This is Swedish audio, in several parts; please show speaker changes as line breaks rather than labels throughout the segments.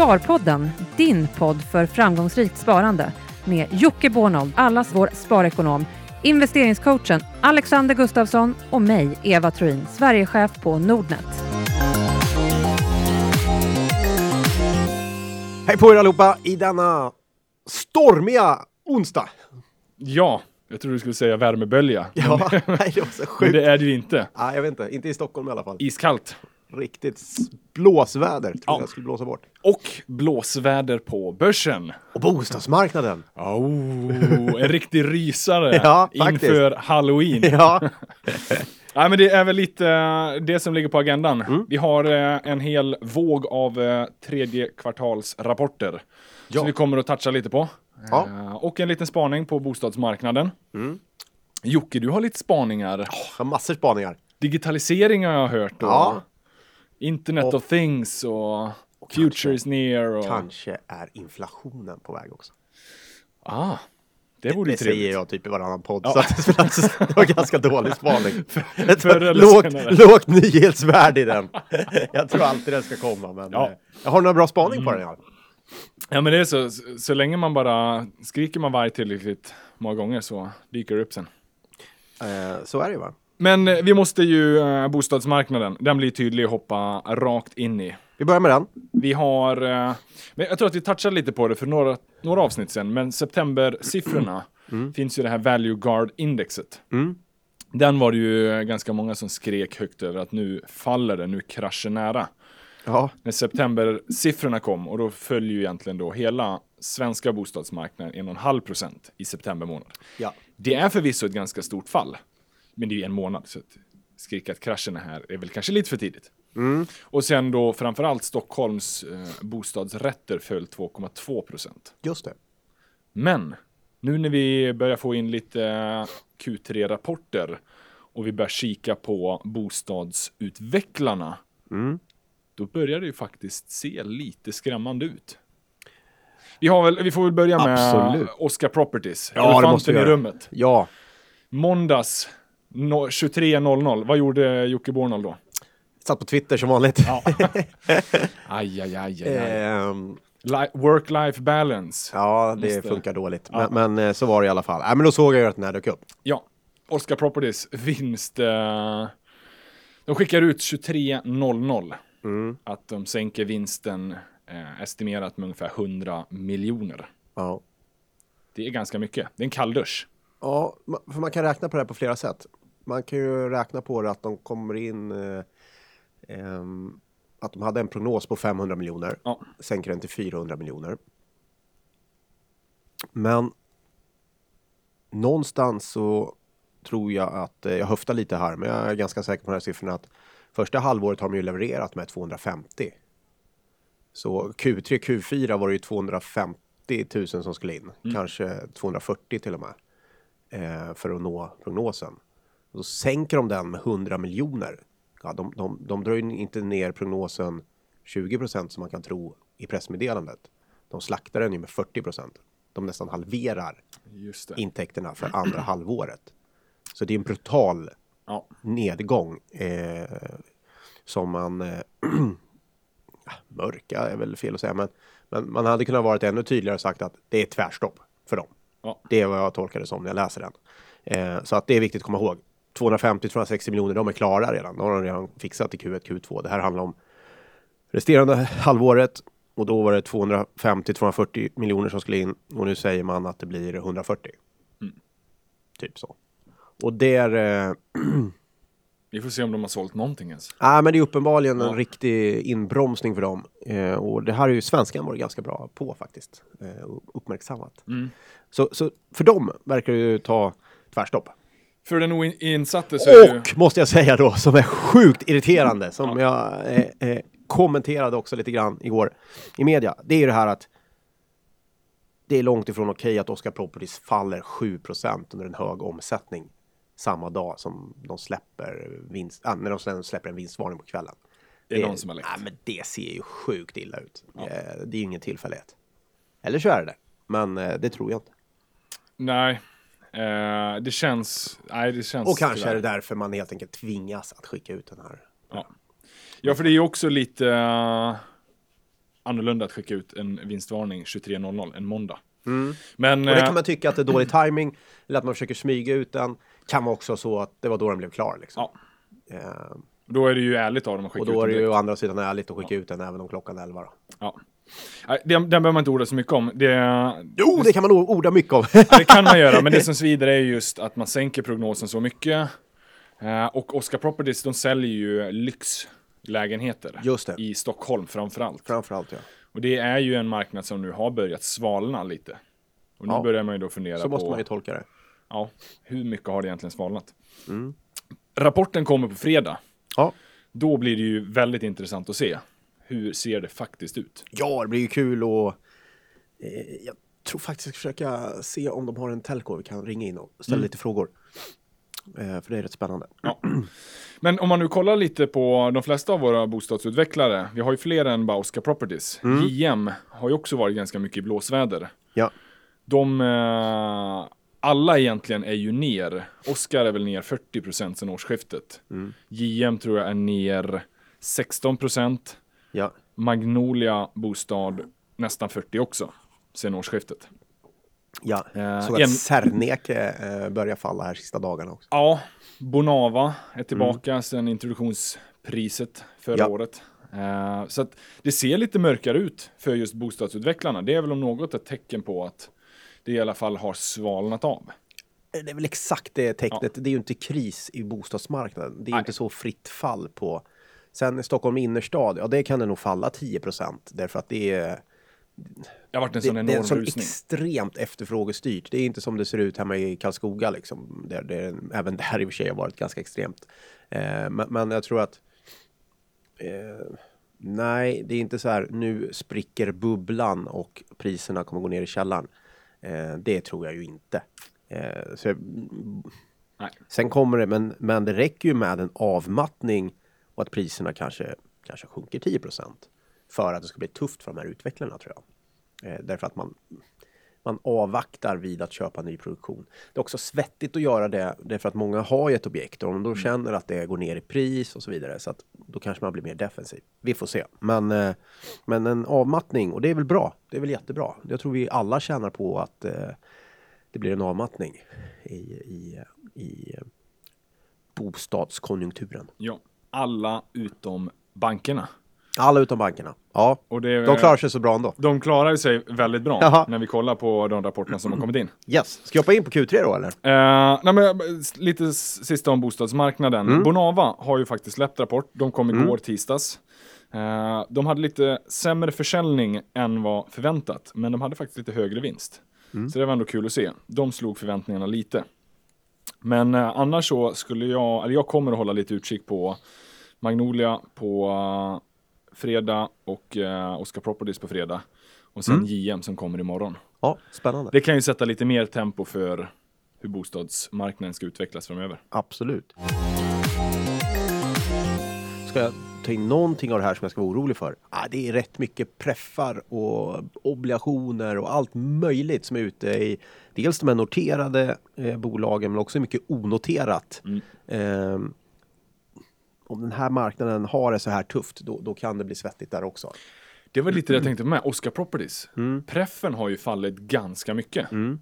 Sparpodden, din podd för framgångsrikt sparande med Jocke Bornold, allas vår sparekonom, investeringscoachen Alexander Gustafsson och mig, Eva Troin, Sverigechef på Nordnet.
Hej på er allihopa i denna stormiga onsdag.
Ja, jag tror du skulle säga värmebölja.
Ja, nej, det var så
Men
sjukt.
det är det ju inte.
Nej, jag vet inte, inte i Stockholm i alla fall.
Iskallt.
Riktigt blåsväder, tror
Ja.
jag skulle blåsa bort.
Och blåsväder på börsen.
Och bostadsmarknaden.
Oh, en riktig rysare
Ja,
inför halloween.
Ja,
Nej, men det är väl lite eh, det som ligger på agendan.
Mm.
Vi har eh, en hel våg av eh, tredje kvartalsrapporter
Ja.
som vi kommer att toucha lite på.
Ja.
Och en liten spaning på bostadsmarknaden.
Mm.
Jocke, du har lite spaningar.
har massor spaningar.
Digitalisering har jag hört. Och
Ja.
Internet
Och-
of things och, future is near. Och...
Kanske är inflationen på väg också.
Ah, det vore ju
Det säger jag typ i varannan podd,
Ja.
så att det det var ganska dålig spaning.
Förr eller
lågt, lågt nyhetsvärde i den. Jag tror alltid den ska komma, men
Ja. Mm.
eh, jag har några bra spaning på den. Ja.
Ja men det är så, så, så länge man bara skriker man varg tillräckligt många gånger så dyker det upp sen.
Eh, så är det ju va?
Men eh, vi måste ju, eh, bostadsmarknaden, den blir tydlig att hoppa rakt in i.
Vi börjar med den.
Vi har, eh, men jag tror att vi touchade lite på det för några, några avsnitt sen, men septembersiffrorna finns ju det här Value Guard indexet.
Mm.
Den var det ju ganska många som skrek högt över att nu faller det, nu kraschen nära.
Ja,
När septembersiffrorna kom och då föll ju egentligen då hela svenska bostadsmarknaden 1,5 procent i september månad.
ja.
Det är förvisso ett ganska stort fall, men det är ju en månad så att skrika att kraschen är här är väl kanske lite för tidigt.
Mm.
Och sen då framförallt Stockholms eh, bostadsrätter föll 2,2 procent.
just det.
Men nu när vi börjar få in lite eh, Q3-rapporter och vi börjar kika på bostadsutvecklarna,
Mm.
då börjar det ju faktiskt se lite skrämmande ut. Vi, har väl, vi får väl börja med
Absolut.
Oscar Properties,
Ja,
elefanten i rummet.
Ja,
Måndags no, 23.00, vad gjorde Jocke Bornold då?
satt på Twitter som vanligt.
Ja. aj, aj, aj, aj, Li- Work-life balance.
ja, det
Måste-
funkar dåligt.
Ja.
Men, men eh, så var det i alla fall. Nej, men då såg jag ju att den här dök upp.
Ja, Oscar Properties vinst. Eh, de skickar ut 23.00
Mm.
att de sänker vinsten eh, estimerat med ungefär 100 miljoner.
Ja.
Det är ganska mycket. Det är en kalldusch.
Ja, för man kan räkna på det här på flera sätt. Man kan ju räkna på det att de kommer in, eh, ehm, att de hade en prognos på 500 miljoner,
Ja.
sänker den till 400 miljoner. Men någonstans så tror jag att, eh, jag höftar lite här, men jag är ganska säker på de här siffrorna att första halvåret har de ju levererat med 250. Så Q3, Q4 var det ju 250 000 som skulle in, kanske 240 till och med eh, för att nå prognosen. Så sänker de den med 100 miljoner. Ja, de, de, de drar ju inte ner prognosen 20 procent som man kan tro i pressmeddelandet. De slaktar den ju med 40 procent. De nästan halverar intäkterna för andra halvåret. Så det är en brutal
Ja.
nedgång eh, som man eh, mörka är väl fel att säga, men, men man hade kunnat varit ännu tydligare och sagt att det är tvärstopp för dem.
Ja.
Det är vad jag tolkar det som när jag läser den. Eh, så att det är viktigt att komma ihåg. 250-260 miljoner, de är klara redan. De har de redan fixat i Q1, Q2. Det här handlar om resterande halvåret och då var det 250-240 miljoner som skulle in och nu säger man att det blir 140. Typ så. Och där, eh,
Vi får se om de har sålt någonting ens.
Nej, men det är uppenbarligen en
Ja.
riktig inbromsning för dem. Eh, och det här är ju svenskan varit ganska bra på faktiskt. Eh, uppmärksammat.
Mm.
Så, så för dem verkar det ju ta tvärstopp.
För den oinsatte så är det ju...
Och måste jag säga då, som är sjukt irriterande, som jag eh, eh, kommenterade också lite grann igår i media. Det är ju det här att det är långt ifrån okej att Oscar Properties faller 7% under en hög omsättning samma dag som de släpper vinst, ah, när de släpper en vinstvarning på kvällen.
Det är någon som har läckt.
Nej, men det ser ju sjukt illa ut. Eh, det är ju ingen tillfällighet. Eller så är det det. Men eh, det tror jag inte.
Nej. Eh, det känns... Nej, det känns
Och kanske
tyvärr.
är det därför man helt enkelt tvingas att skicka ut den här.
Ja. ja, för det är ju också lite... eh, annorlunda att skicka ut en vinstvarning 23.00 en måndag.
Mm.
Men
Och det
eh,
kan man tycka att det är dålig timing eller att man försöker smyga ut den. Kan vara också så att det var då den blev klar. Liksom.
Ja.
Eh,
då är det ju ärligt av dem att skicka
och
ut
då är
den
det ju å andra sidan ärligt att skicka ut den även om klockan är 11. Då.
Ja. Den, den behöver man inte orda så mycket om. Det,
Jo, det kan man orda mycket om.
Det kan man göra, men det som svider är just att man sänker prognosen så mycket. Eh, och Oscar Properties, de säljer ju lyxlägenheter
Just det.
i Stockholm framförallt.
Framförallt ja.
Och det är ju en marknad som nu har börjat svalna lite. Och nu
Ja.
börjar man ju då fundera
Så
på
måste man ju tolka det.
ja, hur mycket har det egentligen svalnat.
Mm.
Rapporten kommer på fredag.
Ja.
Då blir det ju väldigt intressant att se. Hur ser det faktiskt ut?
Ja, det blir ju kul och eh, jag tror faktiskt jag ska försöka se om de har en telco vi kan ringa in och ställa
Mm.
lite frågor. Eh, för det är rätt spännande.
Ja. Men om man nu kollar lite på de flesta av våra bostadsutvecklare. Vi har ju fler än Oscar Properties. JM har ju också varit ganska mycket i blåsväder.
Ja,
De, eh, alla egentligen är ju ner. Oscar är väl ner 40% sedan årsskiftet. JM tror jag är ner 16%.
Ja,
Magnolia Bostad nästan 40 också sen årsskiftet.
ja.
Eh,
Såg att
en-
eh, börjar falla här sista dagarna också.
Ja, Bonava är tillbaka sen introduktionspriset förra
Ja.
året. Eh, så att det ser lite mörkare ut för just bostadsutvecklarna. Det är väl om något ett tecken på att det i alla fall har svalnat av.
Eh, Det är väl exakt det tecknet. Det är ju inte kris i bostadsmarknaden. Det är
Nej.
inte så fritt fall på. Sen Stockholm innerstad, ja det kan det nog falla 10% därför att det är
Det har varit en
det,
sån
det är
enorm
en sån
rusning.
extremt efterfrågestyrt. Det är inte som det ser ut hemma i Karlskoga liksom. Där det även där i och för sig har varit ganska extremt. Eh, men, men jag tror att eh, nej, det är inte så här nu spricker bubblan och priserna kommer gå ner i källaren. Eh, det tror jag ju inte. Eh, så,
Nej.
sen kommer det, men, men det räcker ju med en avmattning och att priserna kanske, kanske sjunker 10% för att det ska bli tufft för de här utvecklarna tror jag. Eh, därför att man, man avvaktar vid att köpa ny produktion. Det är också svettigt att göra det därför att många har ju ett objekt och om de då känner att det går ner i pris och så vidare så att då kanske man blir mer defensiv. Vi får se. Men, eh, men en avmattning och det är väl bra. Det är väl jättebra. Jag tror vi alla tjänar på att eh, det blir en avmattning i, i, i eh, bostadskonjunkturen.
Ja, alla utom bankerna.
Alla utom bankerna. Ja,
Och det,
de klarar sig så bra ändå.
de klarar sig väldigt bra
Jaha.
när vi kollar på de rapporterna som har kommit in.
Yes. Ska jag hoppa in på Q3 då eller?
Eh, nej, men, lite sista om bostadsmarknaden.
Mm.
Bonava har ju faktiskt släppt rapport. De kom igår tisdags. Eh, de hade lite sämre försäljning än vad förväntat, men de hade faktiskt lite högre vinst.
Mm.
Så det var ändå kul att se. De slog förväntningarna lite. Men eh, annars så skulle jag, eller jag kommer att hålla lite utkik på Magnolia på eh, fredag och eh, Oscar Properties på fredag. Och sen
Mm.
JM som kommer imorgon.
Ja, spännande.
Det kan ju sätta lite mer tempo för hur bostadsmarknaden ska utvecklas framöver.
Absolut. Ska jag ta in någonting av det här som jag ska vara orolig för? Ah, det är rätt mycket preffar och obligationer och allt möjligt som är ute i dels de här noterade eh, bolagen men också mycket onoterat.
Mm.
Ehm, om den här marknaden har det så här tufft, då, då kan det bli svettigt där också.
Det var lite det jag tänkte med Oscar Properties.
Mm.
Preffen har ju fallit ganska mycket.
Mm.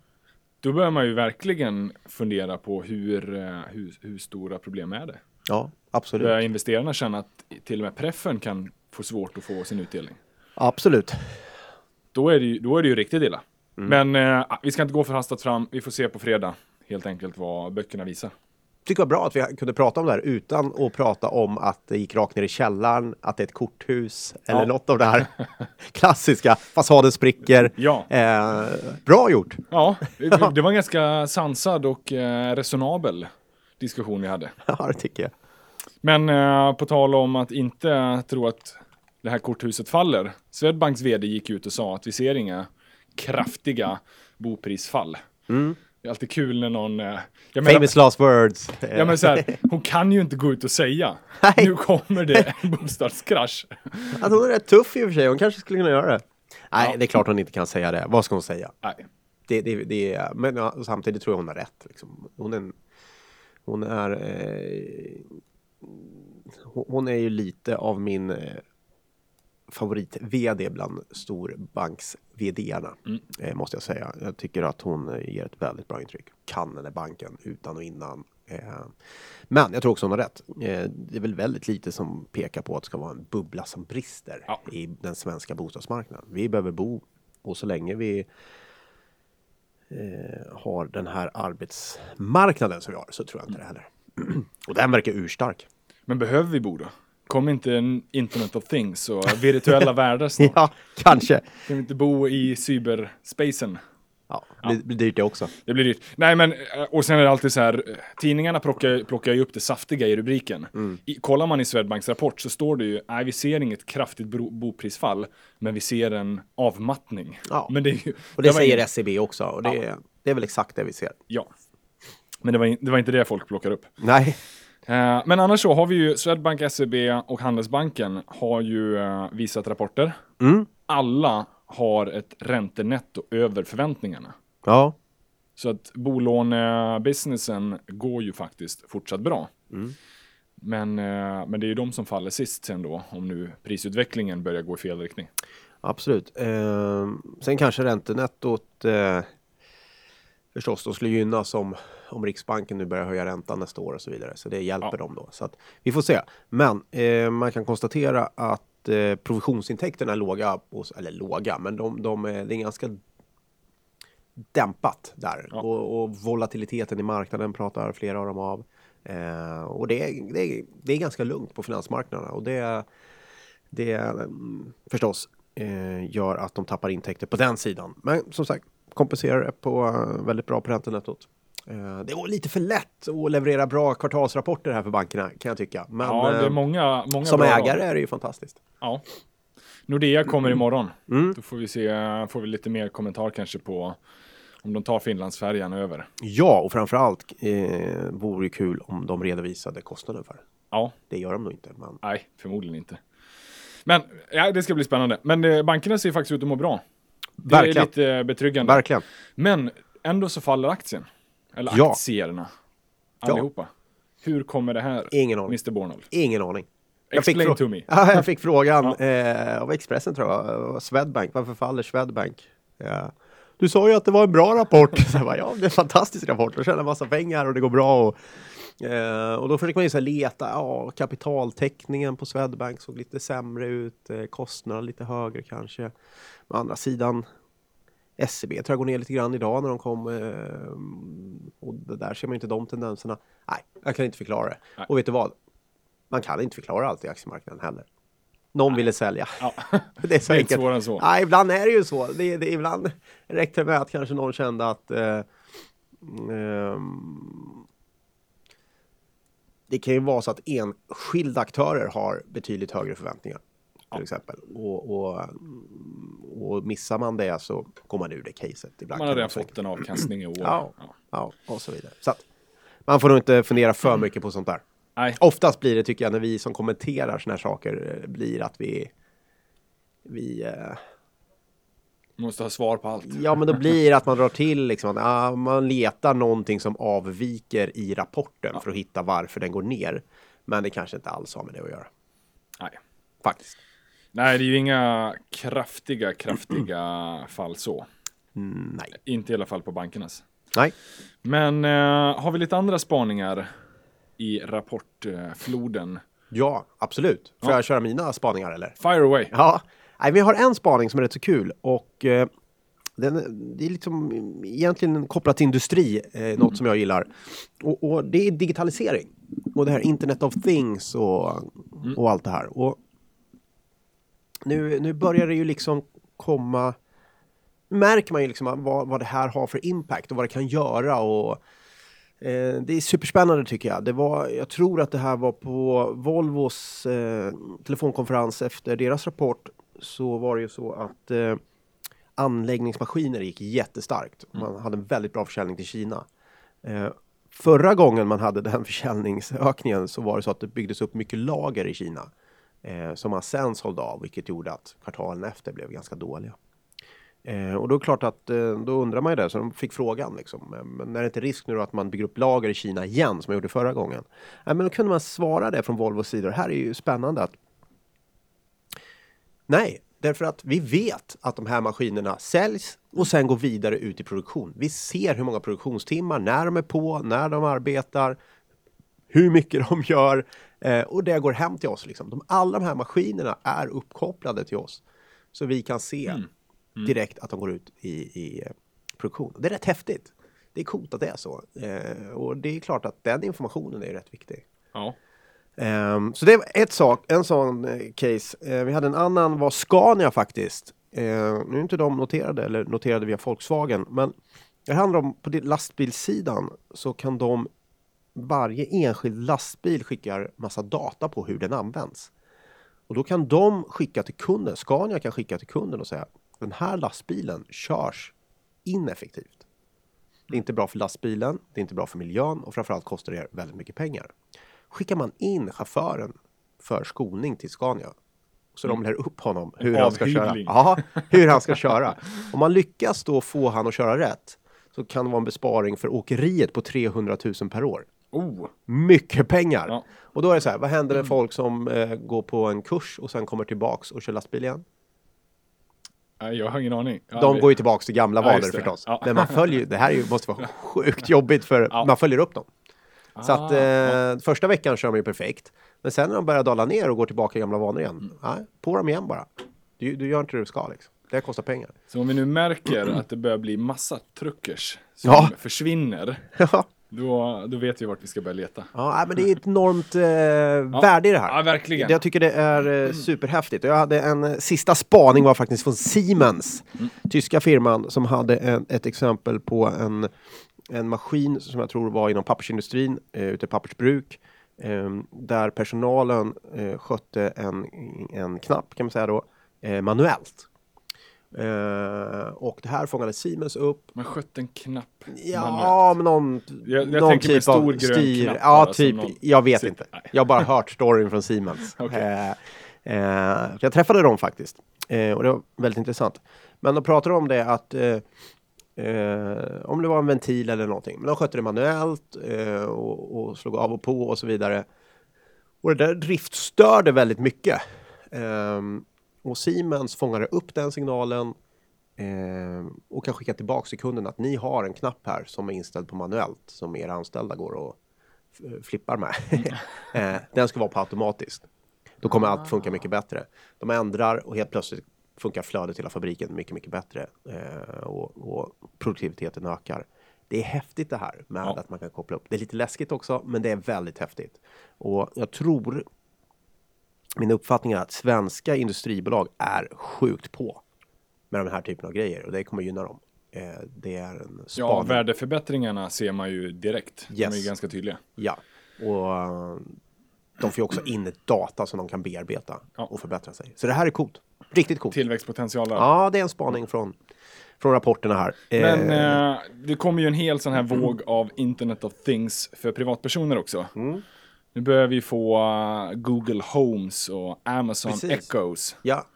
Då börjar man ju verkligen fundera på hur, eh, hur, hur stora problem är det?
Ja, absolut.
Börjar investerarna känna att till och med preffen kan få svårt att få sin utdelning?
Absolut.
Då är det ju, då är det ju riktigt illa.
Mm.
Men eh, vi ska inte gå för hastat fram. Vi får se på fredag helt enkelt vad böckerna visar.
tycker det var bra att vi kunde prata om det här utan att prata om att det gick rakt ner i källaren, att det är ett korthus eller
Ja.
något av det här klassiska. Fasaden spricker.
Ja,
Eh, bra gjort!
ja det, det var en ganska sansad och eh, resonabel diskussion vi hade.
Ja, det tycker jag.
Men eh, på tal om att inte tro att det här korthuset faller. Swedbanks vd gick ut och sa att vi ser inga kraftiga boprisfall.
Mm.
Det är alltid kul när någon... Eh, menar,
Famous last words.
Ja, men så här, hon kan ju inte gå ut och säga
Nej.
nu kommer det en bostadskrasch.
Att hon är rätt tuff i och för sig. Hon kanske skulle kunna göra det. Nej,
Ja.
det är klart hon inte kan säga det. Vad ska hon säga?
Nej.
Det, det, det men ja, samtidigt tror jag hon har rätt. Liksom. Hon är, en, hon är eh, hon är ju lite av min eh, favorit-VD bland storbanks-VD-arna.
Mm.
Eh, måste jag säga. Jag tycker att hon eh, ger ett väldigt bra intryck. Kan den där banken utan och innan. Men jag tror också hon har rätt. Det är väl väldigt lite som pekar på att det ska vara en bubbla som brister
Ja.
i den svenska bostadsmarknaden. Vi behöver bo och så länge vi har den här arbetsmarknaden som vi har så tror jag inte det heller. och den verkar urstark.
Men behöver vi bo då? Kommer inte en Internet of Things och virtuella världar snart?
Ja, kanske.
Kan vi inte bo i cyberspacen?
Ja, det blir dyrt det också.
Det blir dyrt. Nej men, eh, och sen är det alltid så här, eh, tidningarna plockar, plockar ju upp det saftiga i rubriken.
Mm.
I, kollar man i Swedbanks rapport så står det ju, nej vi ser inget kraftigt bro, boprisfall, men vi ser en avmattning.
Ja.
Men det, ju,
Och det
var
säger
ing-
SCB också. Och det, är, det är väl exakt det vi ser.
Ja. Men det var, in, det var inte det folk plockar upp.
Nej,
Eh, men annars så har vi ju Swedbank, SEB och Handelsbanken har ju eh, visat rapporter.
Mm.
Alla har ett räntenetto över förväntningarna.
ja,
Så att bolånebusinessen går ju faktiskt fortsatt bra.
Mm.
Men, eh, men det är ju de som faller sist sen då, om nu prisutvecklingen börjar gå i fel riktning.
absolut. Eh, sen kanske räntenettot eh, förstås, de skulle gynnas om, om Riksbanken nu börjar höja räntan nästa år och så vidare. Så det hjälper
Ja.
dem då. Så att vi får se. Men eh, man kan konstatera att eh, provisionsintäkterna är låga, på, eller låga, men de, de är, det är ganska dämpat där.
Ja.
Och, och volatiliteten i marknaden pratar flera av dem av. Eh, och det är, det, är, det är ganska lugnt på finansmarknaderna och det, det mm, förstås eh, gör att de tappar intäkter på den sidan. Men som sagt, kompenserar det på eh, väldigt bra på räntenettot. Eh, det går lite för lätt att leverera bra kvartalsrapporter här för bankerna kan jag tycka. Men
ja, det är
eh,
många, många
som
bra
ägare är det ju fantastiskt.
Ja. Nordea kommer imorgon.
Mm.
Då får vi se, får vi lite mer kommentar kanske på om de tar Finlandsfärjan över.
Ja, och framförallt eh, vore det kul om de redovisade kostnaden för det.
Ja,
Det gör de nog inte. Men
nej, förmodligen inte. Men ja, det ska bli spännande. Men eh, bankerna ser faktiskt ut att må bra. Det
Verkligen.
är lite betryggande.
verkligen.
Men ändå så faller aktien. Eller
Ja.
aktierna.
Ja.
Allihopa. Hur kommer det här?
Ingen aning.
Mr Bornold.
Ingen aning.
Explain
frå-
to me.
Ja, jag fick frågan
Ja.
eh, av Expressen tror jag, Swedbank, varför faller Swedbank? Ja. Du sa ju att det var en bra rapport. Så jag bara, ja, det är en fantastisk rapport. De tjänar massa pengar och det går bra. Och, eh, och då försöker man ju så leta, ja, kapitaltäckningen på Swedbank såg lite sämre ut, eh, kostnaderna lite högre kanske. Å andra sidan, SEB tror jag går ner lite grann idag när de kom. Eh, och där ser man ju inte de tendenserna. Nej, jag kan inte förklara det.
Nej.
Och vet du vad? Man kan inte förklara allt i aktiemarknaden heller. Någon ville sälja.
Ja.
Det är så
Det är
enkelt.
svårare än så.
Nej, ibland är det ju så. Det, det, ibland räckte det med att kanske någon kände att eh, ehm, det kan ju vara så att enskilda aktörer har betydligt högre förväntningar. Till exempel. Och, och, och missar man det så går man ur det caset. Ibland
Man har redan fått en avkastning i år.
Ja.
Ja.
Ja, och så vidare. Så att, man får nog inte fundera för mycket på sånt där.
Nej,
Oftast blir det, tycker jag, när vi som kommenterar såna här saker, eh, blir att vi... Vi...
Måste ha svar på allt.
ja, men då blir det att man drar till liksom, att ah, man letar någonting som avviker i rapporten för att hitta varför den går ner. Men det kanske inte alls har med det att göra.
Nej.
Faktiskt.
Nej, det är ju inga kraftiga, kraftiga fall så.
Mm, nej.
Inte i alla fall på bankernas.
Nej.
Men eh, har vi lite andra spaningar i rapportfloden?
Ja, absolut. Får
Ja.
jag köra mina spaningar eller?
Fire away!
Ja, nej, men jag har en spaning som är rätt så kul och eh, den, det är liksom egentligen kopplat till industri, eh, något som jag gillar. Och, och det är digitalisering och det här Internet of Things och, och allt det här. Och nu, nu börjar det ju liksom komma märker man ju liksom vad, vad det här har för impact och vad det kan göra och eh, det är superspännande tycker jag. Det var, jag tror att det här var på Volvos eh, telefonkonferens efter deras rapport så var det ju så att eh, anläggningsmaskiner gick jättestarkt. Man hade en väldigt bra försäljning till Kina. Eh, förra gången man hade den försäljningsökningen så var det så att det byggdes upp mycket lager i Kina eh, som man sen sålde av, vilket gjorde att kvartalen efter blev ganska dåliga. Eh, och då är det klart att eh, då undrar man ju det, så de fick frågan liksom, eh, men är det inte risk nu då att man bygger upp lager i Kina igen som man gjorde förra gången? Nej, men då kunde man svara det från Volvos sida. Det här är ju spännande att Nej, därför att vi vet att de här maskinerna säljs och sen går vidare ut i produktion. Vi ser hur många produktionstimmar, när de är på, när de arbetar, hur mycket de gör eh, och det går hem till oss. Liksom. De, alla de här maskinerna är uppkopplade till oss så vi kan se
Mm.
direkt att de går ut i, i eh, produktion. Det är rätt häftigt. Det är coolt att det är så. Eh, och det är klart att den informationen är rätt viktig.
Ja.
Um, så det var ett sak, en sån eh, case. Uh, vi hade en annan var Scania faktiskt. Uh, nu är inte de noterade eller noterade via Volkswagen, men det handlar om på lastbilssidan så kan de varje enskild lastbil skickar massa data på hur den används. Och då kan de skicka till kunden, Scania kan skicka till kunden och säga den här lastbilen körs ineffektivt. Det är inte bra för lastbilen, det är inte bra för miljön och framförallt kostar det väldigt mycket pengar. Skickar man in chauffören för skolning till Scania så de lär upp honom hur han ska köra. Ja, hur han ska köra. Om man lyckas då få han att köra rätt så kan det vara en besparing för åkeriet på 300 000 per år.
Oh,
Mycket pengar!
Ja.
Och då är det så här, vad händer med folk som eh, går på en kurs och sen kommer tillbaks och kör lastbil igen?
nej, jag har ingen aning. Har
De
aldrig-
går ju tillbaks till gamla
Ja,
vanor
det.
förstås.
Ja.
Men man följer det här ju, måste vara sjukt jobbigt för
Ja.
man följer upp dem. Så att
Ah,
eh, första veckan kör de ju perfekt. Men sen när de börjar dala ner och går tillbaka i gamla vanor igen, nej, på dem igen bara. Du, du gör inte det du ska liksom. Det kostar pengar.
Så om vi nu märker att det börjar bli massa truckers som
Ja.
försvinner,
ja,
då, då vet vi vart vi ska börja leta.
nej, men det är ett enormt eh, värde i det här.
Ja, verkligen.
Jag tycker det är eh, superhäftigt. Och Jag hade en eh, sista spaning var faktiskt från Siemens, tyska firman som hade en, ett exempel på en, en maskin som jag tror var inom pappersindustrin, eh, ute i pappersbruk, eh, där personalen eh, skötte en, en knapp kan man säga då, eh, manuellt. Eh, och det här fångade Siemens upp.
Man skötte en knapp. manuellt.
Ja, men någon,
Jag- jag
någon typ av
stor grön
styr.
knapp
Ja,
bara
typ.
någon
Jag vet
sitter-
inte.
Nej.
Jag har bara hört storyn från Siemens.
Okej.
eh, eh, jag träffade dem faktiskt. Eh, och det var väldigt intressant. Men de pratade om det att eh, eh, om det var en ventil eller någonting. Men de skötte det manuellt eh, och, och slog av och på och så vidare. Och det där driftstörde väldigt mycket. Ehm, och Siemens fångade upp den signalen eh, och kan skicka tillbaka till kunden att ni har en knapp här som är inställd på manuellt som era anställda går och f- flippar med. eh, den ska vara på automatiskt. Då kommer allt funka mycket bättre. De ändrar och helt plötsligt funkar flödet till hela fabriken mycket, mycket bättre eh, och, och produktiviteten ökar. Det är häftigt det här med
Ja.
att man kan koppla upp. Det är lite läskigt också, men det är väldigt häftigt. Och jag tror min uppfattning är att svenska industribolag är sjukt på med den här typen av grejer och det kommer gynna dem. Eh, det är en
Ja,
spaning.
värdeförbättringarna ser man ju direkt. De är
Yes.
ganska tydliga.
Ja, och eh, de får ju också in data som de kan bearbeta
Ja.
och förbättra sig. Så det här är coolt. Riktigt coolt.
Tillväxtpotential där.
Ja, det är en spaning från, från rapporterna här.
Men
Eh,
eh, det kommer ju en hel sån här våg av Internet of Things för privatpersoner också.
Mm.
Nu börjar vi få eh, Google Homes och Amazon
Precis.
Echoes.
ja,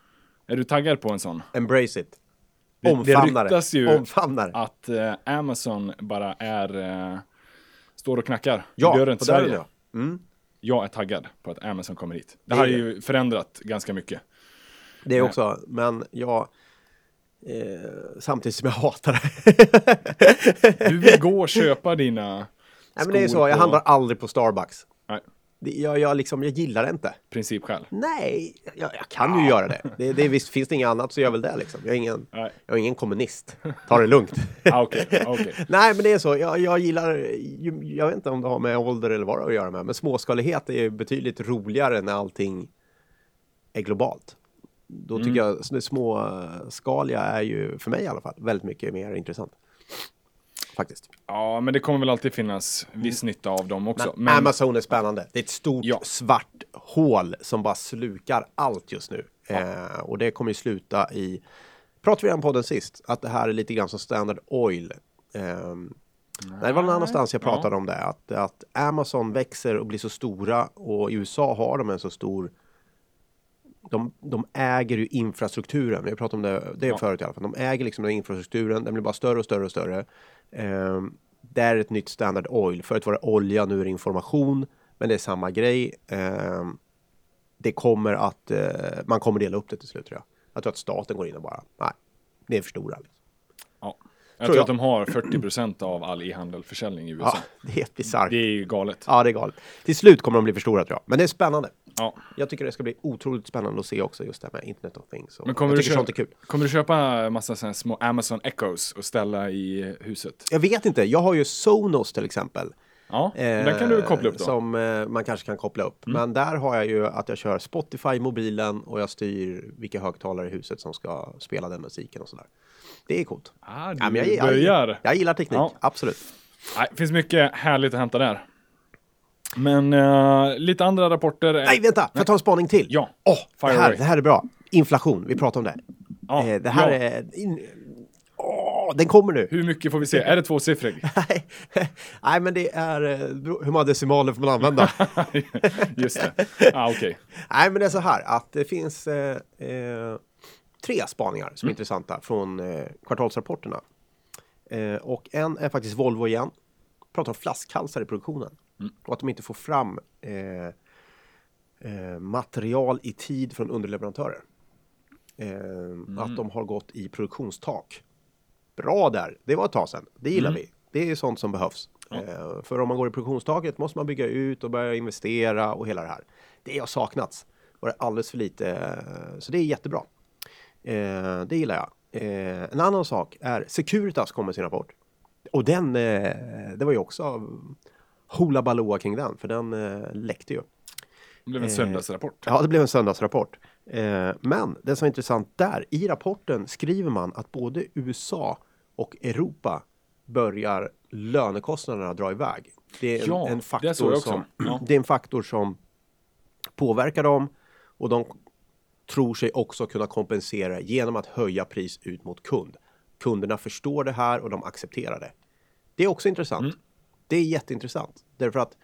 Är du taggad på en sån?
embrace it.
Det- det
det.
ryktas ju
Omfamna det.
Att eh, Amazon bara är, eh, står och knackar
Ja,
i dörren
på
till
dörren,
Sverige.
ja. Mm.
Jag är taggad på att Amazon kommer hit. Det
Det
har
är
ju förändrat ganska mycket.
Det är också, men jag... Eh, samtidigt som jag hatar det.
Du vill gå och köpa dina
Nej, men det är så, jag
på
handlar aldrig på Starbucks.
Nej,
Det, jag, jag, liksom, jag gillar det inte.
principskäl.
Nej, jag, jag kan ju göra det. det, det visst, finns det inget annat så gör jag väl det. Liksom. Jag, är ingen,
Nej.
jag är ingen kommunist. Ta det lugnt.
Ah, Okej, okej.
Nej, men det är så. Jag, jag gillar, jag vet inte om det har med ålder eller vad det har att göra med, men småskalighet är betydligt roligare när allting är globalt. Då tycker jag det småskaliga är ju, för mig i alla fall, väldigt mycket mer intressant. Faktiskt.
Ja, men det kommer väl alltid finnas viss nytta av dem också.
Men
Men,
Amazon är spännande. Det är ett stort
Ja.
svart hål som bara slukar allt just nu. Eh, och det kommer ju sluta i, pratade vi om podden sist, att det här är lite grann som Standard Oil. Ehm, nej, det var någon annanstans jag pratade om det, att, att Amazon växer och blir så stora och i USA har de en så stor de, de äger ju infrastrukturen. Har pratat om det, det
Ja.
förut i alla fall. De äger liksom den infrastrukturen. Den blir bara större och större och större. Ehm, det är ett nytt Standard Oil. Förut var det olja, nu är det information. Men det är samma grej. Ehm, det kommer att eh, man kommer dela upp det till slut tror jag. Jag tror att staten går in och bara, nej, det är för stora. Liksom.
Ja. Jag
Tror jag.
att de har 40% av all e-handelförsäljning i USA.
Ja, det är helt bisarrt.
Det är ju galet.
Ja, det är galet. Till slut kommer de bli för stora tror jag. Men det är spännande.
Ja.
Jag tycker det ska bli otroligt spännande att se också just det här med Internet of Things.
Men kommer
jag
du, köpa, kommer du köpa massa sådana små Amazon Echoes och ställa i huset?
Jag vet inte, jag har ju Sonos till exempel.
Ja,
Eh,
den kan du koppla upp då.
Som eh, man kanske kan koppla upp. Men där har jag ju att jag kör Spotify mobilen och jag styr vilka högtalare i huset som ska spela den musiken och sådär. Det är coolt.
Ah, du
Ja, jag,
börjar.
jag, jag gillar teknik,
Ja.
absolut.
Det finns mycket härligt att hämta där. Men eh, lite andra rapporter.
Nej, vänta! Får jag ta en spaning till?
Ja. Fire
det, här,
away.
det här är bra. Inflation, vi pratar om det.
Ja,
Eh, det här
ja.
är... In, åh, den kommer nu!
Hur mycket får vi se? Är det tvåsiffrig?
Nej, men det är... eh, Hur många decimaler får man använda?
Just det. Ah, okej.
Nej, men det är så här att det finns eh, eh, tre spaningar som är
Mm.
intressanta från eh, kvartalsrapporterna. Och en är faktiskt Volvo igen. Pratar om flaskhalsar i produktionen.
Mm.
Och att de inte får fram eh, eh, material i tid från underleverantörer. Eh,
Mm.
Att de har gått i produktionstak. Bra där, det var ett tag sedan. Det gillar
Mm.
vi. Det är sånt som behövs. Eh, för om man går i produktionstaket måste man bygga ut och börja investera och hela det här. Det har saknats. Var det alldeles för lite. eh, Så det är jättebra. Eh, det gillar jag. En annan sak är Securitas kommer med sin rapport. Och den, det var ju också Hoola Baloo kring den, för den eh, läckte ju.
Det blev en söndagsrapport.
Ja, det blev en söndagsrapport. Eh, men det som är intressant där, i rapporten skriver man att både USA och Europa börjar lönekostnaderna dra iväg. Det är en,
Ja,
en
det
faktor
också.
som
Ja.
det är en faktor som påverkar dem och de tror sig också kunna kompensera genom att höja pris ut mot kund. Kunderna förstår det här och de accepterar det. Det är också intressant.
Mm.
Det är jätteintressant därför att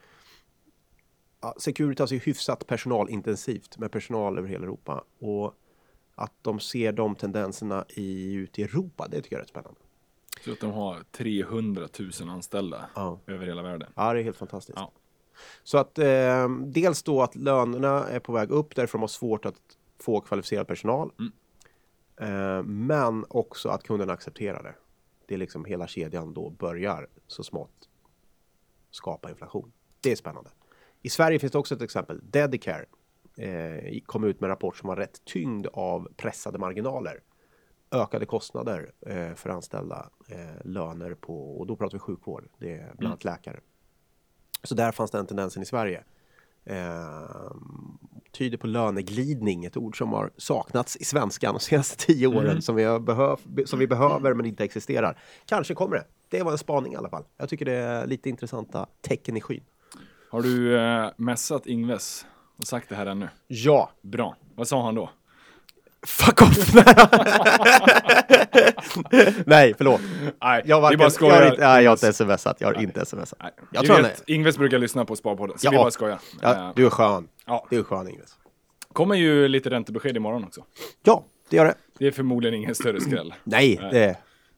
ja, Securitas är hyfsat personalintensivt med personal över hela Europa och att de ser de tendenserna i, ute i Europa, det tycker jag är rätt spännande.
Så att de har 300 000 anställda
Ja.
över hela världen.
Ja, det är helt fantastiskt.
Ja.
Så att eh, dels då att lönerna är på väg upp därför de har svårt att få kvalificerad personal.
Mm.
Eh, men också att kunderna accepterar det. Det är liksom hela kedjan då börjar så smått skapa inflation. Det är spännande. I Sverige finns det också ett exempel. Dedicare eh, kom ut med en rapport som var rätt tyngd av pressade marginaler. Ökade kostnader eh, för anställda, eh, löner på, och då pratar vi sjukvård, det är bland annat läkare. Så där fanns den tendensen i Sverige. Eh, tyder på löneglidning, ett ord som har saknats i svenskan de senaste tio åren som, vi behöv, som vi behöver men inte existerar. Kanske kommer det. Det var en spaning i alla fall. Jag tycker det är lite intressanta tecken i skyn.
Har du eh, mässat Ingves och sagt det här ännu?
Ja,
Bra. Vad sa han då?
fuck off! Nej, förlåt.
Nej,
Jag, var,
vi bara
jag,
skojar.
har inte, nej, jag har inte smsat. Jag har inte smsat.
Nej,
Jag tror
vet, Ingves brukar lyssna på Sparpodden, så
Ja.
vi bara skojar.
Ja,
Eh,
du är skön.
Ja.
Du är skön Ingves.
Kommer ju lite räntebesked imorgon också.
Ja, det gör det.
Det är förmodligen ingen större skräll.
Nej, det är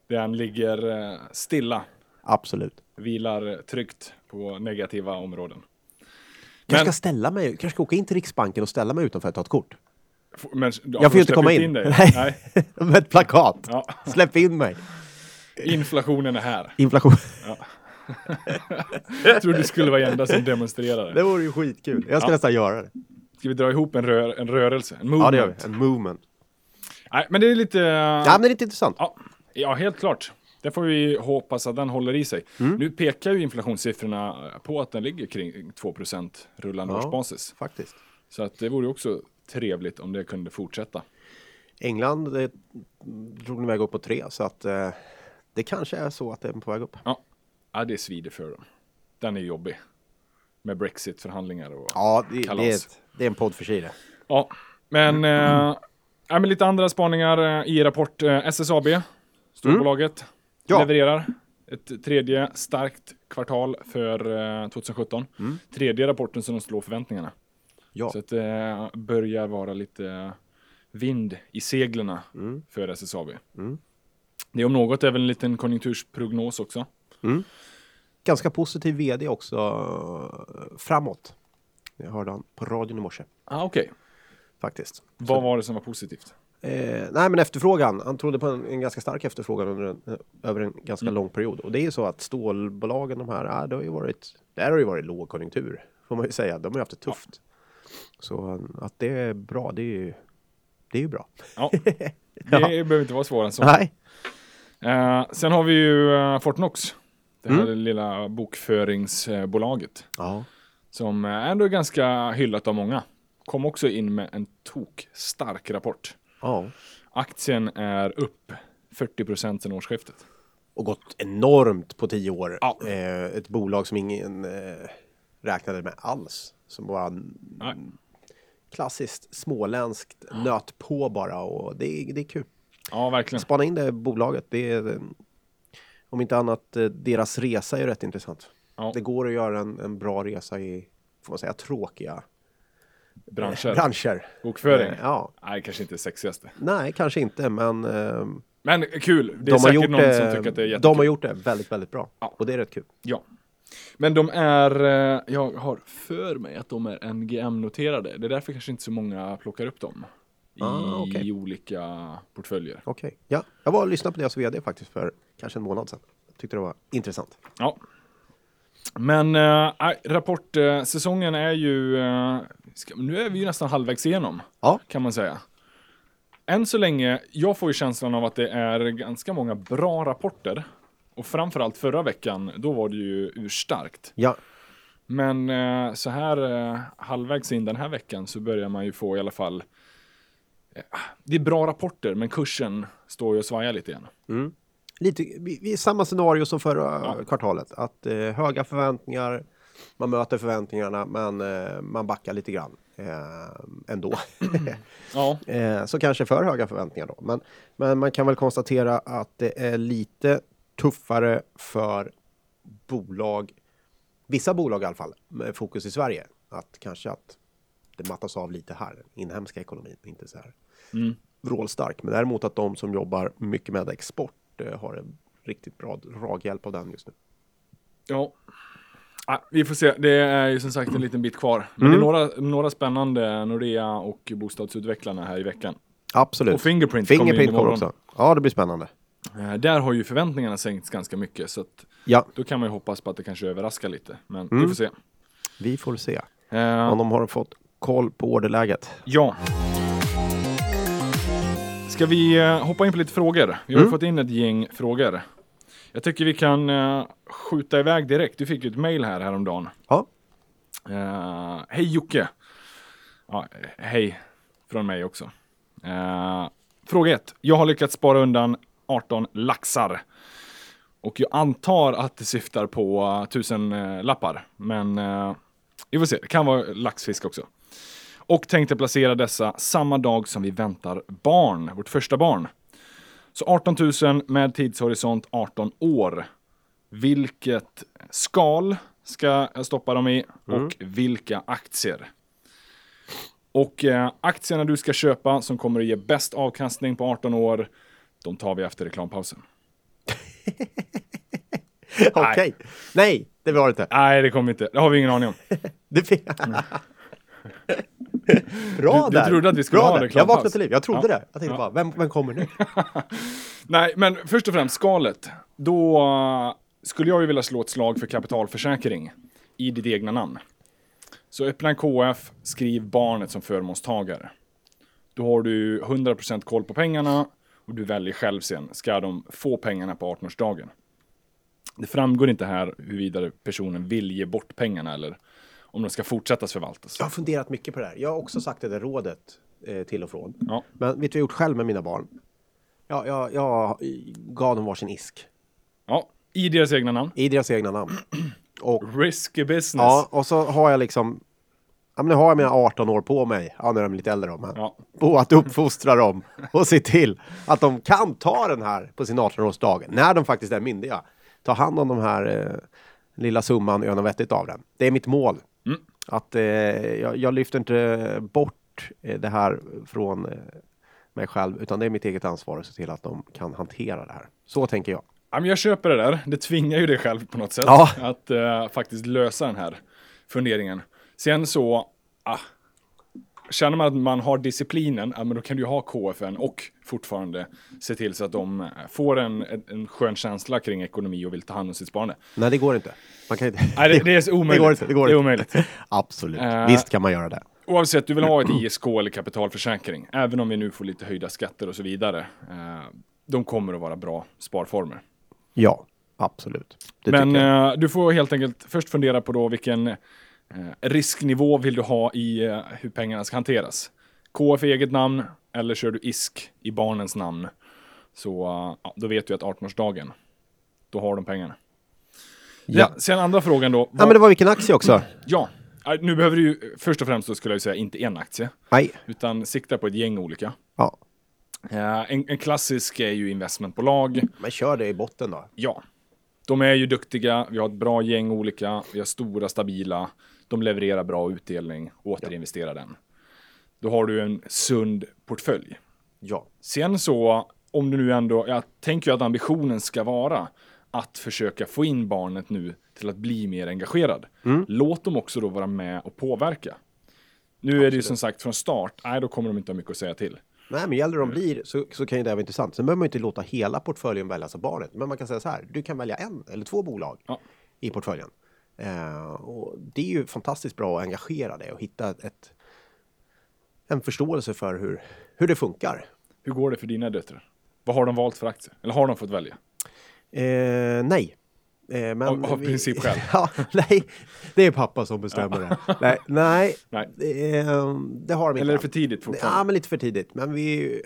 Den ligger eh, stilla,
absolut.
vilar tryggt på negativa områden.
Kanske
Men-
ska ställa mig, kanske ska åka in till Riksbanken och ställa mig utanför och ta ett kort.
F- Men,
Jag får ju inte komma in.
Dig.
Nej. Med ett plakat.
Ja.
Släpp in mig.
Inflationen är här.
Inflation.
Jag tror du skulle vara enda som demonstrerar.
Det vore ju skitkul. Jag ska
Ja.
nästan göra det.
Ska vi dra ihop en, rör, en rörelse? En movement?
Ja, det gör vi. En movement.
Nej, men det är lite...
Ja, men det är lite intressant.
Ja, ja, helt klart. Det får vi hoppas att den håller i sig.
Mm.
Nu pekar ju inflationssiffrorna på att den ligger kring 2 rullande
Ja.
årsbasis.
Faktiskt.
Så att det vore också trevligt om det kunde fortsätta.
England det drog den iväg upp på tre, så att eh, det kanske är så att det är på väg upp.
Ja, ja det svider för dem. Den är jobbig. Med Brexit-förhandlingar och...
Ja, det,
Kalas.
det, är, ett, det är en podd för sig det.
Ja, men, eh, ja, men lite andra spaningar eh, i rapport. Eh, SSAB, storbolaget,
Mm. Ja.
levererar ett tredje starkt kvartal för eh, 2017. Tredje rapporten som de slår förväntningarna.
Mm. Ja.
Så att det börjar vara lite vind i seglerna
Mm.
för SSAB.
Mm.
Det om något är väl en liten konjunktursprognos också.
Ganska positiv vd också eh, framåt. Jag hörde han på radion i morse.
Ah, Okej,
faktiskt.
Vad var det som var positivt?
Eh, nej men efterfrågan, han trodde på en, en ganska stark efterfrågan under en, eh, över en ganska
Mm.
lång period. Och det är ju så att stålbolagen, de här, ah, det har ju varit, där har ju varit lågkonjunktur. Får man ju säga, de har ju haft det tufft. Så eh, att det är bra, det är ju, det är ju bra.
Ja, det behöver inte vara svårare än så.
Nej.
Eh, sen har vi ju uh, Fortnox. Det här
Mm.
lilla bokföringsbolaget.
Ja.
Som eh, ändå är ganska hyllat av många. Kom också in med en tok stark rapport.
ja.
Aktien är upp 40% sedan årsskiftet.
Och gått enormt på tio år.
Ja.
Eh, ett bolag som ingen eh, räknade med alls. Som bara
Nej.
klassiskt småländskt nöt på bara och det är, det är kul.
Ja, verkligen.
Spana in det bolaget. Det är, eh, om inte annat, eh, deras resa är rätt intressant.
Ja.
Det går att göra en, en bra resa i, får man säga, tråkiga
Branscher.
branscher.
Bokföring.
Eh, Ja,
Nej, kanske inte det sexigaste.
nej, kanske inte, men eh,
Men kul. Det är
de,
säkert någon
det,
som tycker att det är jättekul.
de har gjort det väldigt, väldigt bra.
Ja.
Och det är rätt kul.
Ja. Men de är, eh, jag har för mig att de är NGM-noterade. Det är därför kanske inte så många plockar upp dem. I
Ah, okej.
olika portföljer.
Okej, ja. Jag var och lyssnade på deras vd faktiskt för kanske en månad sedan. Jag tyckte det var intressant.
Ja. Men äh, rapportsäsongen är ju, eh, ska, nu är vi ju nästan halvvägs igenom.
Ja.
Kan man säga. Än så länge, jag får ju känslan av att det är ganska många bra rapporter. Och framförallt förra veckan, då var det ju urstarkt.
Ja,
Men eh, så här eh, halvvägs in den här veckan så börjar man ju få i alla fall eh, Det är bra rapporter men kursen står ju och svajar lite igen.
lite, vi, vi är samma scenario som förra
Ja.
kvartalet. Att eh, höga förväntningar, man möter förväntningarna men eh, man backar lite grann eh, ändå.
Ja,
eh, så kanske för höga förväntningar då. Men, men man kan väl konstatera att det är lite tuffare för bolag, vissa bolag i alla fall, med fokus i Sverige. Att kanske att det mattas av lite här, inhemska ekonomin, inte så här
Mm.
vrålstark. Men däremot att de som jobbar mycket med export eh, har en riktigt bra draghjälp av den just nu.
ja. Ah, vi får se, det är ju som sagt en liten bit kvar. Men
Mm.
det är några, några spännande Nordea och bostadsutvecklarna här i veckan.
Absolut.
Och Fingerprint,
Fingerprint kommer också. Ja, det blir spännande.
Eh, där har ju förväntningarna sänkts ganska mycket så att
Ja,
då kan man ju hoppas på att det kanske överraskar lite. Men
Mm.
vi får se.
vi får se
Eh,
om de har fått koll på orderläget.
Ja. Ska vi eh, hoppa in på lite frågor? Vi har
Mm.
fått in ett gäng frågor. Jag tycker vi kan eh, skjuta iväg direkt. Du fick ju ett mail här häromdagen.
Ja,
Uh, hej Jocke! Eh, hej från mig också. Eh, fråga 1. Jag har lyckats spara undan 18 laxar. Och jag antar att det syftar på uh, tusen uh, lappar. Men vi får se, det kan vara laxfisk också. Och tänkte placera dessa samma dag som vi väntar barn, vårt första barn. Så 18 000 med tidshorisont 18 år. Vilket skal ska jag stoppa dem i och vilka aktier. Och eh, aktierna du ska köpa som kommer att ge bäst avkastning på 18 år, de tar vi efter reklampausen.
okej. Nej, det var det inte.
Nej, det kommer inte. Det har vi ingen aning om.
Det Bra
Du- du
där.
trodde att vi skulle
Bra
ha
där.
reklampaus.
Jag vaknade till liv. Jag trodde
Ja.
det. Jag tänkte bara, vem, vem kommer nu?
Nej, men först och främst skalet. Då skulle jag ju vilja slå ett slag för kapitalförsäkring i ditt egna namn. Så öppna en KF, skriv barnet som förmånstagare. Då har du 100% koll på pengarna och du väljer själv sen, ska de få pengarna på 18-årsdagen? Det framgår inte här huruvida personen vill ge bort pengarna eller om de ska fortsättas förvaltas.
Jag har funderat mycket på det här. Jag har också sagt det där rådet eh, till och från.
Ja.
Men vet du vad jag gjort själv med mina barn? Ja, jag, jag gav dem varsin isk.
ja, i deras egna namn.
I deras egna namn. Och,
Risky business.
ja, och så har jag liksom... Ja, men nu har jag mina 18 år på mig. Ja, nu är de lite äldre men.
Ja.
På att uppfostra dem och se till att de kan ta den här på sin 18-årsdag. När de faktiskt är myndiga. Ta hand om de här eh, lilla summan och göra något vettigt av den. Det är mitt mål.
Att,
eh, jag, jag lyfter inte bort eh, det här från eh, mig själv, utan det är mitt eget ansvar att se till att de kan hantera det här. Så tänker jag.
Jag köper det där. Det tvingar ju dig själv på något sätt
Ja.
att eh, faktiskt lösa den här funderingen. Sen så, ah, känner man att man har disciplinen, ja, men då kan du ju ha KFN och fortfarande se till så att de får en, en, skön känsla kring ekonomi och vill ta hand om sitt sparande.
Nej, det går inte. Man kan inte.
Nej, det, det är omöjligt.
Det går inte. Det, går
det är
inte.
omöjligt.
Absolut.
Eh,
Visst kan man göra det.
Oavsett, du vill ha ett ISK eller kapitalförsäkring, även om vi nu får lite höjda skatter och så vidare. Eh, de kommer att vara bra sparformer.
Ja, absolut. Det
Men eh, du får helt enkelt först fundera på då vilken eh, risknivå vill du ha i eh, hur pengarna ska hanteras. KF i eget namn eller kör du ISK i barnens namn. Så eh, ja, då vet du att 18-årsdagen, då har de pengarna. Ja.
Ja.
sen andra frågan då.
ja,
vad-
men det var vilken aktie också.
ja, eh, nu behöver du ju först och främst så skulle jag säga inte en aktie,
Nej.
utan sikta på ett gäng olika.
Ja,
Eh, en, en klassisk är ju investmentbolag.
men kör det i botten då.
Ja, de är ju duktiga. Vi har ett bra gäng olika. Vi har stora, stabila. De levererar bra utdelning. Återinvestera den. Då har du en sund portfölj.
Ja.
Sen så, om du nu ändå, jag tänker ju att ambitionen ska vara att försöka få in barnet nu till att bli mer engagerad. Låt dem också då vara med och påverka. Nu är det ju som sagt från start, nej då kommer de inte ha mycket att säga till.
Nej, men gäller de blir så, så kan ju det vara intressant. Sen behöver man ju inte låta hela portföljen väljas av barnet. Men man kan säga så här, du kan välja en eller två bolag
Ja.
i portföljen. Eh, och det är ju fantastiskt bra att engagera dig och hitta ett, en förståelse för hur, hur det funkar.
Hur går det för dina döttrar? Vad har de valt för aktier? Eller har de fått välja?
Eh, nej. Eh, men
Av- av
vi-
principskäl?
ja, nej, det är pappa som bestämmer det. Nej, nej,
Nej.
Det, eh, det har de inte.
Eller är det för tidigt
Ja,
fortfarande?
men lite för tidigt. Men vi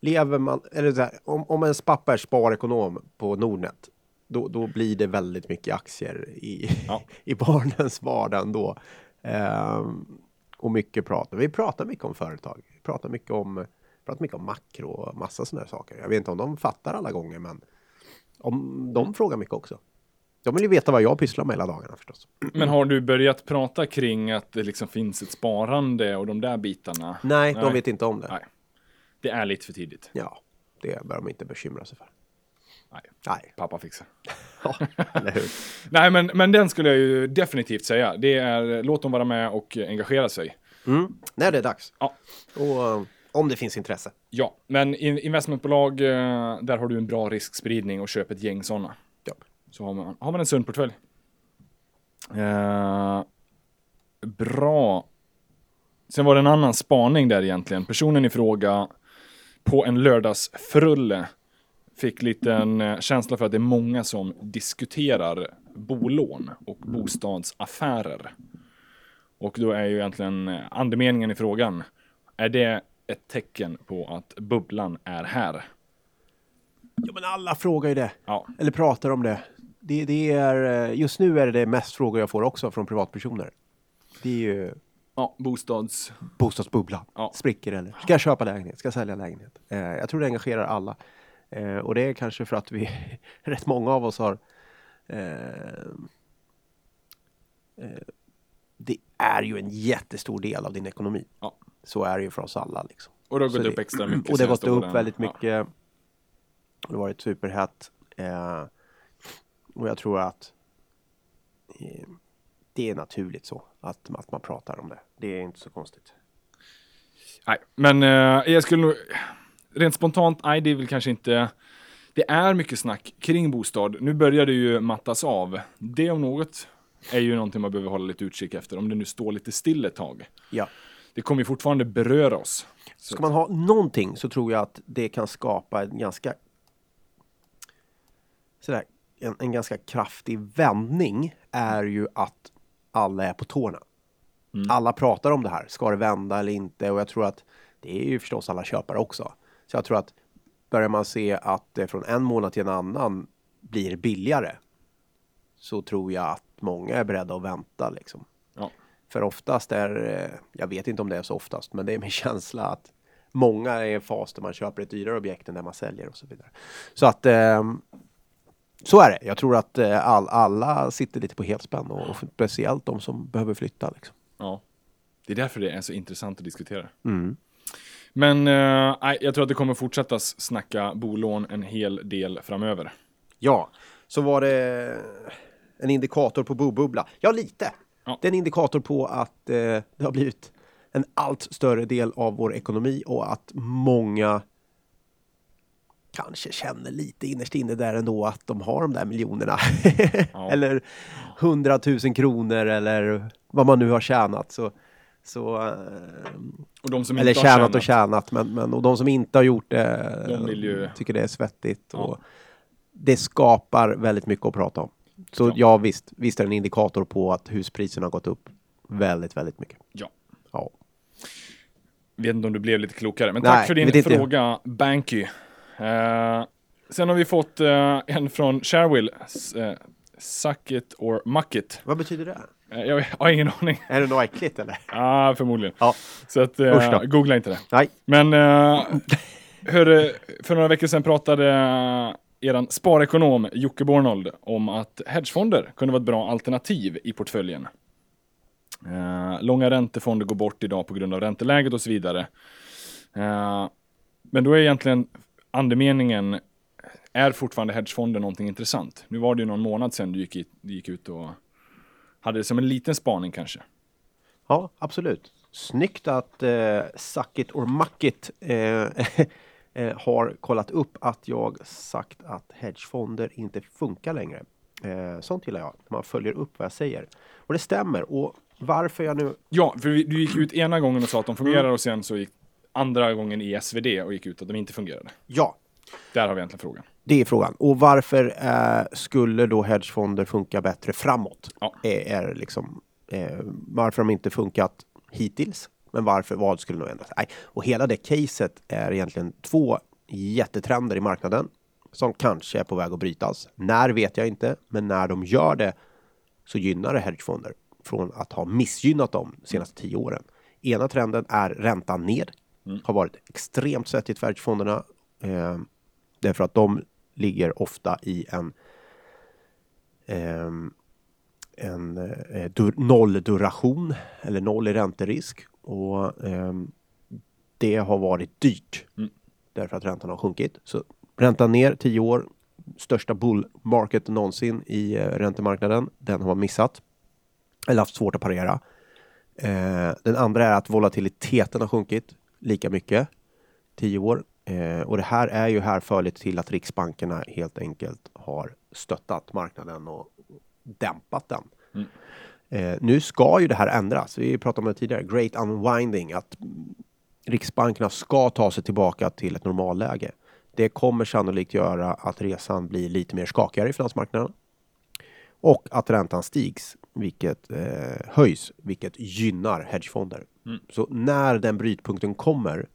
lever man, eller så här, om, om ens pappa är sparekonom på Nordnet, då, då blir det väldigt mycket aktier i,
Ja.
i barnens vardag ändå. Ehm, och mycket prat. Vi pratar mycket om företag. Vi pratar mycket om, pratar mycket om makro och massa sådana saker. Jag vet inte om de fattar alla gånger, men om de frågar mycket också. De vill ju veta vad jag pysslar med hela dagarna förstås.
Men har du börjat prata kring att det liksom finns ett sparande och de där bitarna?
Nej, de vet inte om det.
Nej. Det är lite för tidigt.
Ja, det bör de inte bekymra sig för.
Nej.
Nej,
Pappa fixar.
ja, eller hur?
Nej, men, men den skulle jag ju definitivt säga. Det är låt dem vara med och engagera sig.
Mm. Nej, det är dags.
Ja.
Och eh, om det finns intresse.
Ja, men in, investmentbolag, eh, där har du en bra riskspridning och köp ett gäng sådana.
Ja.
Så har man, har man en sund portfölj. Eh, bra. Sen var det en annan spaning där egentligen. Personen i fråga på en lördagsfrulle fick liten eh, känsla för att det är många som diskuterar bolån och bostadsaffärer. Och då är ju egentligen eh, andemeningen i frågan, är det ett tecken på att bubblan är här?
Ja, men alla frågar ju det.
Ja,
Eller pratar om det. det, det är, eh, just nu är det det mest frågor jag får också från privatpersoner. Det är ju
ja bostads...
bostadsbubblan.
Ja.
Spricker eller? Ska jag köpa lägenhet? Ska jag sälja lägenhet? Eh, jag tror det engagerar alla. Eh, och det är kanske för att vi, rätt många av oss har eh, eh, det är ju en jättestor del av din ekonomi.
Ja.
Så är det ju för oss alla. Liksom.
Och det har gått
det-
upp extra mycket
Och det har gått upp väldigt
Ja.
mycket. Det har varit superhett. Eh, och jag tror att eh, det är naturligt så att, att man pratar om det. Det är inte så konstigt.
Nej, men eh, jag skulle nog... Rent spontant, nej det är väl kanske inte... Det är mycket snack kring bostad. Nu börjar det ju mattas av. Det om något är ju någonting man behöver hålla lite utkik efter. Om det nu står lite still ett tag.
Ja.
Det kommer ju fortfarande beröra oss. Så
Ska man ha någonting så tror jag att det kan skapa en ganska sådär, en, en ganska kraftig vändning är ju att alla är på tårna. Alla pratar om det här. Ska det vända eller inte? Och jag tror att det är ju förstås alla köpare också. Så jag tror att börjar man se att det från en månad till en annan blir billigare så tror jag att många är beredda att vänta liksom.
Ja.
För oftast är, eh, jag vet inte om det är så oftast, men det är min känsla att många är i en fas där man köper ett dyrare objekt än där man säljer och så vidare. Så att ehm, så är det. Jag tror att eh, all, alla sitter lite på helspänn och, och speciellt de som behöver flytta. Liksom.
Ja. Det är därför det är så intressant att diskutera.
Mm.
Men eh, jag tror att det kommer fortsätta snacka bolån en hel del framöver.
Ja, så var det en indikator på bobubbla. Ja, lite.
Ja.
Det är en indikator på att eh, det har blivit en allt större del av vår ekonomi och att många kanske känner lite innerst inne där ändå att de har de där miljonerna.
Ja.
eller hundratusen kronor eller vad man nu har tjänat. Så, så, eh,
Och de som
eller
inte har
tjänat och tjänat, men, men och de som inte har gjort det
De vill ju-
tycker det är svettigt.
Ja.
Och det skapar väldigt mycket att prata om. Så
Ja.
ja, visst, visst är det en indikator på att huspriserna har gått upp väldigt, väldigt mycket.
Ja.
Ja.
Vet inte om du blev lite klokare, men
Nej,
tack för din
inte.
fråga, Banky. Eh, sen har vi fått eh, en från Sharewill. S- eh, suck it or muck it.
Vad betyder det?
Eh, jag har ingen aning.
Är det något äckligt eller?
Ah, förmodligen.
Ja.
Så att, eh, googla inte det.
Nej.
Men eh, hörru, för några veckor sedan pratade eran sparekonom Jocke Bornold om att hedgefonder kunde vara ett bra alternativ i portföljen. Eh, långa räntefonder går bort idag på grund av ränteläget och så vidare. Eh, men då är egentligen andemeningen, är fortfarande hedgefonder någonting intressant? Nu var det ju någon månad sedan du gick, i, du gick ut och hade det som en liten spaning kanske.
Ja, absolut. Snyggt att eh, Suck it or muck it eh, eh, har kollat upp att jag sagt att hedgefonder inte funkar längre. Eh, sånt gillar jag, man följer upp vad jag säger. Och det stämmer. Och varför jag nu...
Ja, för vi- du gick ut ena gången och sa att de fungerar och sen så gick andra gången i SvD och gick ut att de inte fungerade.
Ja,
Där har vi egentligen frågan.
Det är frågan. Och varför eh, skulle då hedgefonder funka bättre framåt?
Ja.
Är, är liksom, eh, varför de inte funkat hittills. Men varför, vad skulle nog ändras? Nej. Och hela det caset är egentligen två jättetrender i marknaden som kanske är på väg att brytas. När vet jag inte, men när de gör det så gynnar det hedgefonder från att ha missgynnat dem de senaste tio åren. Ena trenden är räntan ned. Har varit extremt svettigt för hedgefonderna. Eh, därför att de ligger ofta i en ehm, en eh, dur, nollduration eller noll i ränterisk. Och ehm, det har varit dyrt
Mm.
därför att räntan har sjunkit. Så räntan ner 10 år, största bull market någonsin i eh, räntemarknaden. Den har man missat eller haft svårt att parera. Eh, den andra är att volatiliteten har sjunkit lika mycket 10 år. Eh, och det här är ju härförligt till att riksbankerna helt enkelt har stöttat marknaden och dämpat den.
Mm.
Eh, nu ska ju det här ändras. Vi pratade om det tidigare. Great unwinding. Att riksbankerna ska ta sig tillbaka till ett normalläge. Det kommer sannolikt göra att resan blir lite mer skakigare i finansmarknaden. Och att räntan stigs, vilket eh, höjs, vilket gynnar hedgefonder.
Mm.
Så när den brytpunkten kommer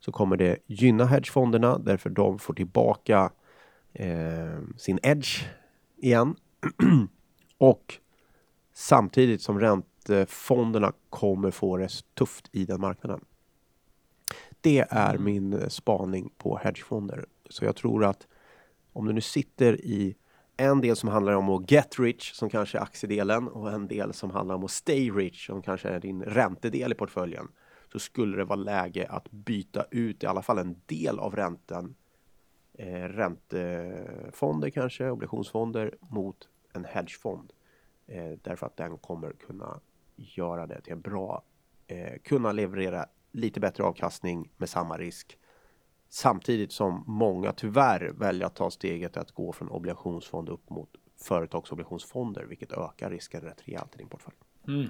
så kommer det gynna hedgefonderna därför de får tillbaka eh, sin edge igen. och samtidigt som räntefonderna kommer få det tufft i den marknaden. Det är min eh, spaning på hedgefonder. Så jag tror att om du nu sitter i en del som handlar om att get rich, som kanske är aktiedelen, och en del som handlar om att stay rich, som kanske är din räntedel i portföljen, så skulle det vara läge att byta ut i alla fall en del av räntan, eh, räntefonder kanske, obligationsfonder, mot en hedgefond. Eh, därför att den kommer kunna göra det till en bra, eh, kunna leverera lite bättre avkastning med samma risk. Samtidigt som många tyvärr väljer att ta steget att gå från obligationsfond upp mot företagsobligationsfonder, vilket ökar risken rätt rejält i din portfölj.
Mm.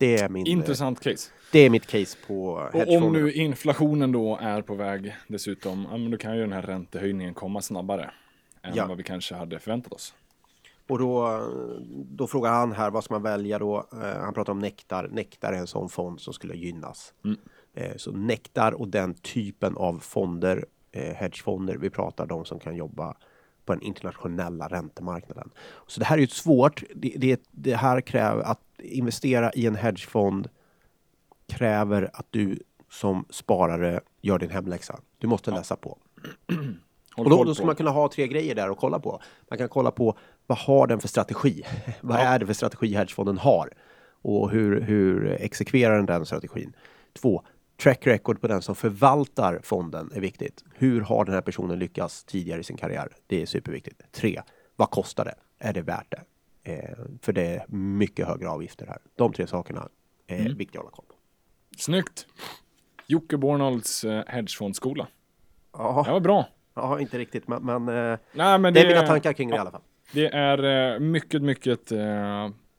Det är, min, eh,
Intressant case.
det är mitt case på
Och om
hedgefonderna.
nu inflationen då är på väg dessutom, ja, men då kan ju den här räntehöjningen komma snabbare än
Ja.
vad vi kanske hade förväntat oss.
Och då, då frågar han här, vad ska man välja då? Eh, han pratar om Nektar. Nektar är en sån fond som skulle gynnas.
Mm.
Eh, så Nektar och den typen av fonder, hedgefonder, vi pratar de som kan jobba på den internationella räntemarknaden. Så det här är ju svårt. Det, det, det här kräver att investera i en hedgefond kräver att du som sparare gör din hemläxa. Du måste läsa på. Och då, då ska man kunna ha tre grejer där att kolla på. Man kan kolla på vad har den för strategi? vad är det för strategi hedgefonden har? Och hur, hur exekverar den den strategin? Två, track record på den som förvaltar fonden är viktigt. Hur har den här personen lyckats tidigare i sin karriär? Det är superviktigt. Tre, vad kostar det? Är det värt det? Eh, för det är mycket högre avgifter här. De tre sakerna är
Mm.
viktiga att hålla koll på.
Snyggt! Jocke Bornolds eh, hedgefondskola.
Ja,
Det var bra.
ja inte riktigt, men, men eh,
Nej, men
det är mina tankar kring det i
ja,
alla fall.
Det är eh, mycket, mycket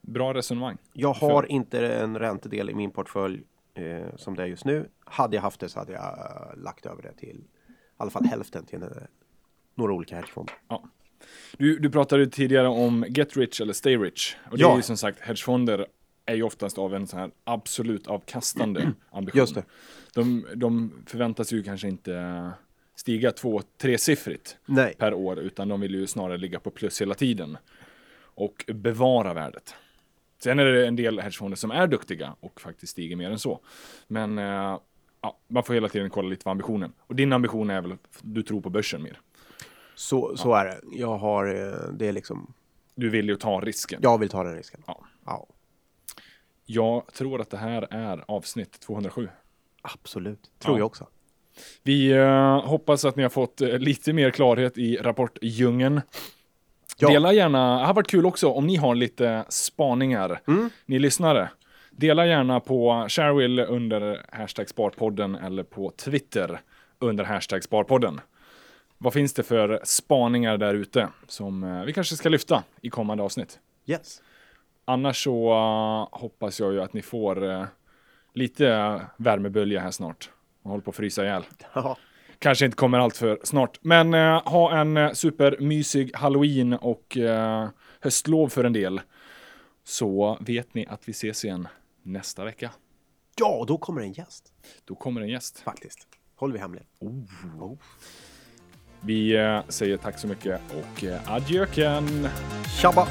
bra resonemang.
Jag har inte en räntedel i min portfölj eh, som det är just nu. Hade jag haft det så hade jag eh, lagt över det till i alla fall hälften till eh, några olika hedgefonder.
Ja. Du, du pratade tidigare om get rich eller stay rich. Och det
Ja.
är ju som sagt, hedgefonder är ju oftast av en sån här absolut avkastande ambition.
Just det.
De, de förväntas ju kanske inte stiga två, tresiffrigt
Nej,
per år, utan de vill ju snarare ligga på plus hela tiden och bevara värdet. Sen är det en del hedgefonder som är duktiga och faktiskt stiger mer än så. Men eh, ja, man får hela tiden kolla lite på ambitionen. Och din ambition är väl att du tror på börsen mer.
så, så är det. Jag har, eh, det är liksom,
Du vill ju ta risken.
jag vill ta den risken.
Ja.
Ja,
Jag tror att det här är avsnitt 207.
absolut. Tror
Ja.
jag också.
Vi eh, hoppas att ni har fått eh, lite mer klarhet i rapportdjungeln.
Ja.
Dela gärna, det har varit kul också om ni har lite spaningar,
Mm.
ni lyssnare. Dela gärna på Sharewill under hashtag Sparpodden eller på Twitter under hashtag Sparpodden. Vad finns det för spaningar där ute som eh, vi kanske ska lyfta i kommande avsnitt?
Yes.
Annars så eh, hoppas jag ju att ni får uh, lite värmebölja här snart. Man håller på att frysa ihjäl. Kanske inte kommer allt för snart. Men eh, ha en eh, supermysig halloween och eh, höstlov för en del. Så vet ni att vi ses igen nästa vecka.
ja, då kommer en gäst
Då kommer en gäst.
faktiskt. Håller vi hemligt.
Oh. Vi eh, säger tack så mycket och eh, adjöken!
Tjabba!